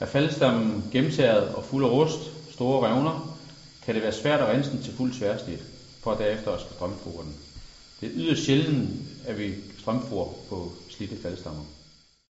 Er faldstammen gennemtæret og fuld af rust, store revner, kan det være svært at rense den til fuld tværsnit, for at derefter at strømfure den. Det er yderst sjældent, at vi strømfor på slidte faldstammer.